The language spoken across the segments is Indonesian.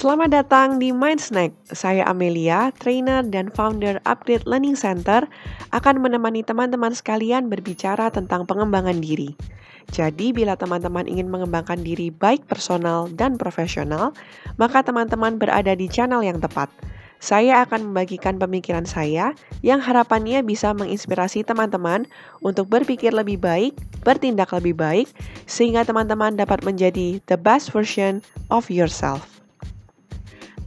Selamat datang di Mind Snack. Saya Amelia, trainer dan founder Upgrade Learning Center, akan menemani teman-teman sekalian berbicara tentang pengembangan diri. Jadi, bila teman-teman ingin mengembangkan diri baik personal dan profesional, maka teman-teman berada di channel yang tepat. Saya akan membagikan pemikiran saya yang harapannya bisa menginspirasi teman-teman untuk berpikir lebih baik, bertindak lebih baik, sehingga teman-teman dapat menjadi the best version of yourself.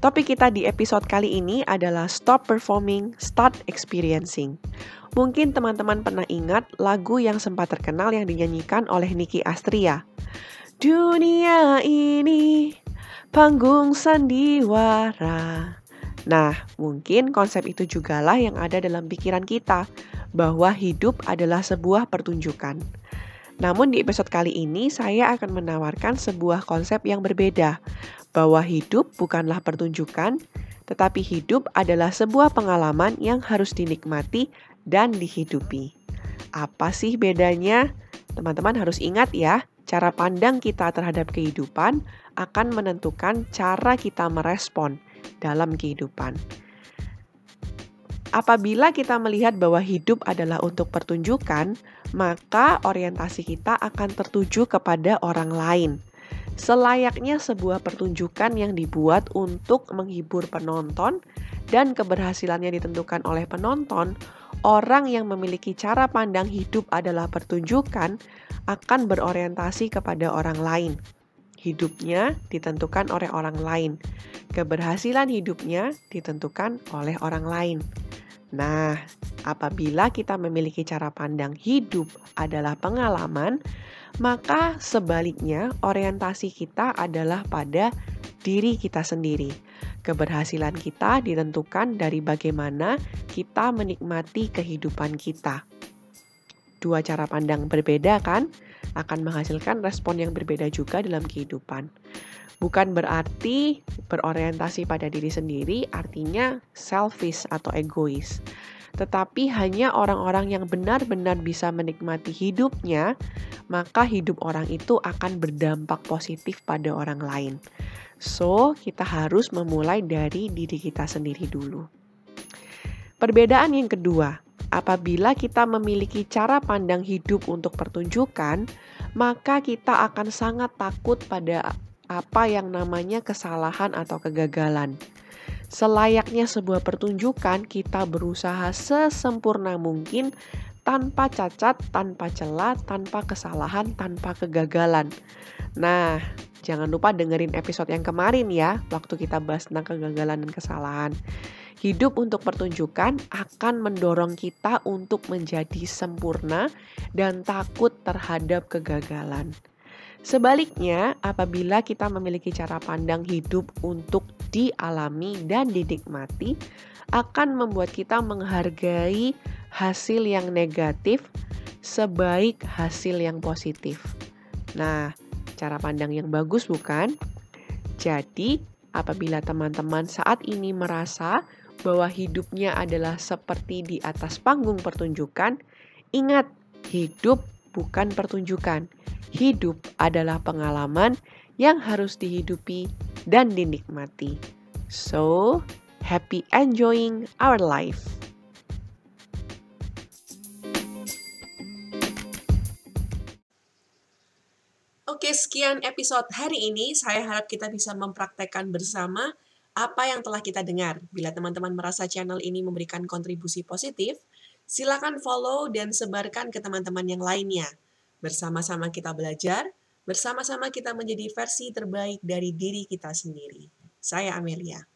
Topik kita di episode kali ini adalah Stop Performing, Start Experiencing. Mungkin teman-teman pernah ingat lagu yang sempat terkenal yang dinyanyikan oleh Niki Astria. Dunia ini panggung sandiwara. Nah, mungkin konsep itu jugalah yang ada dalam pikiran kita, bahwa hidup adalah sebuah pertunjukan. Namun di episode kali ini saya akan menawarkan sebuah konsep yang berbeda, bahwa hidup bukanlah pertunjukan, tetapi hidup adalah sebuah pengalaman yang harus dinikmati dan dihidupi. Apa sih bedanya? Teman-teman harus ingat ya, cara pandang kita terhadap kehidupan akan menentukan cara kita merespon dalam kehidupan. Apabila kita melihat bahwa hidup adalah untuk pertunjukan, maka orientasi kita akan tertuju kepada orang lain selayaknya sebuah pertunjukan yang dibuat untuk menghibur penonton dan keberhasilannya ditentukan oleh penonton, orang yang memiliki cara pandang hidup adalah pertunjukan akan berorientasi kepada orang lain. Hidupnya ditentukan oleh orang lain. Keberhasilan hidupnya ditentukan oleh orang lain. Nah, apabila kita memiliki cara pandang hidup adalah pengalaman, maka sebaliknya orientasi kita adalah pada diri kita sendiri. Keberhasilan kita ditentukan dari bagaimana kita menikmati kehidupan kita. Dua cara pandang berbeda kan akan menghasilkan respon yang berbeda juga dalam kehidupan. Bukan berarti berorientasi pada diri sendiri artinya selfish atau egois. Tetapi hanya orang-orang yang benar-benar bisa menikmati hidupnya, maka hidup orang itu akan berdampak positif pada orang lain. So, kita harus memulai dari diri kita sendiri dulu. Perbedaan yang kedua, apabila kita memiliki cara pandang hidup untuk pertunjukan, maka kita akan sangat takut pada apa yang namanya kesalahan atau kegagalan. Selayaknya sebuah pertunjukan, kita berusaha sesempurna mungkin tanpa cacat, tanpa celah, tanpa kesalahan, tanpa kegagalan. Nah, jangan lupa dengerin episode yang kemarin ya, waktu kita bahas tentang kegagalan dan kesalahan. Hidup untuk pertunjukan akan mendorong kita untuk menjadi sempurna dan takut terhadap kegagalan. Sebaliknya, apabila kita memiliki cara pandang hidup untuk dialami dan dinikmati, akan membuat kita menghargai hasil yang negatif sebaik hasil yang positif. Nah, cara pandang yang bagus bukan? Jadi, apabila teman-teman saat ini merasa bahwa hidupnya adalah seperti di atas panggung pertunjukan, ingat, hidup bukan pertunjukan hidup adalah pengalaman yang harus dihidupi dan dinikmati. So, happy enjoying our life. Oke, sekian episode hari ini. Saya harap kita bisa mempraktekkan bersama apa yang telah kita dengar. Bila teman-teman merasa channel ini memberikan kontribusi positif, silakan follow dan sebarkan ke teman-teman yang lainnya. Bersama-sama kita belajar, bersama-sama kita menjadi versi terbaik dari diri kita sendiri. Saya Amelia.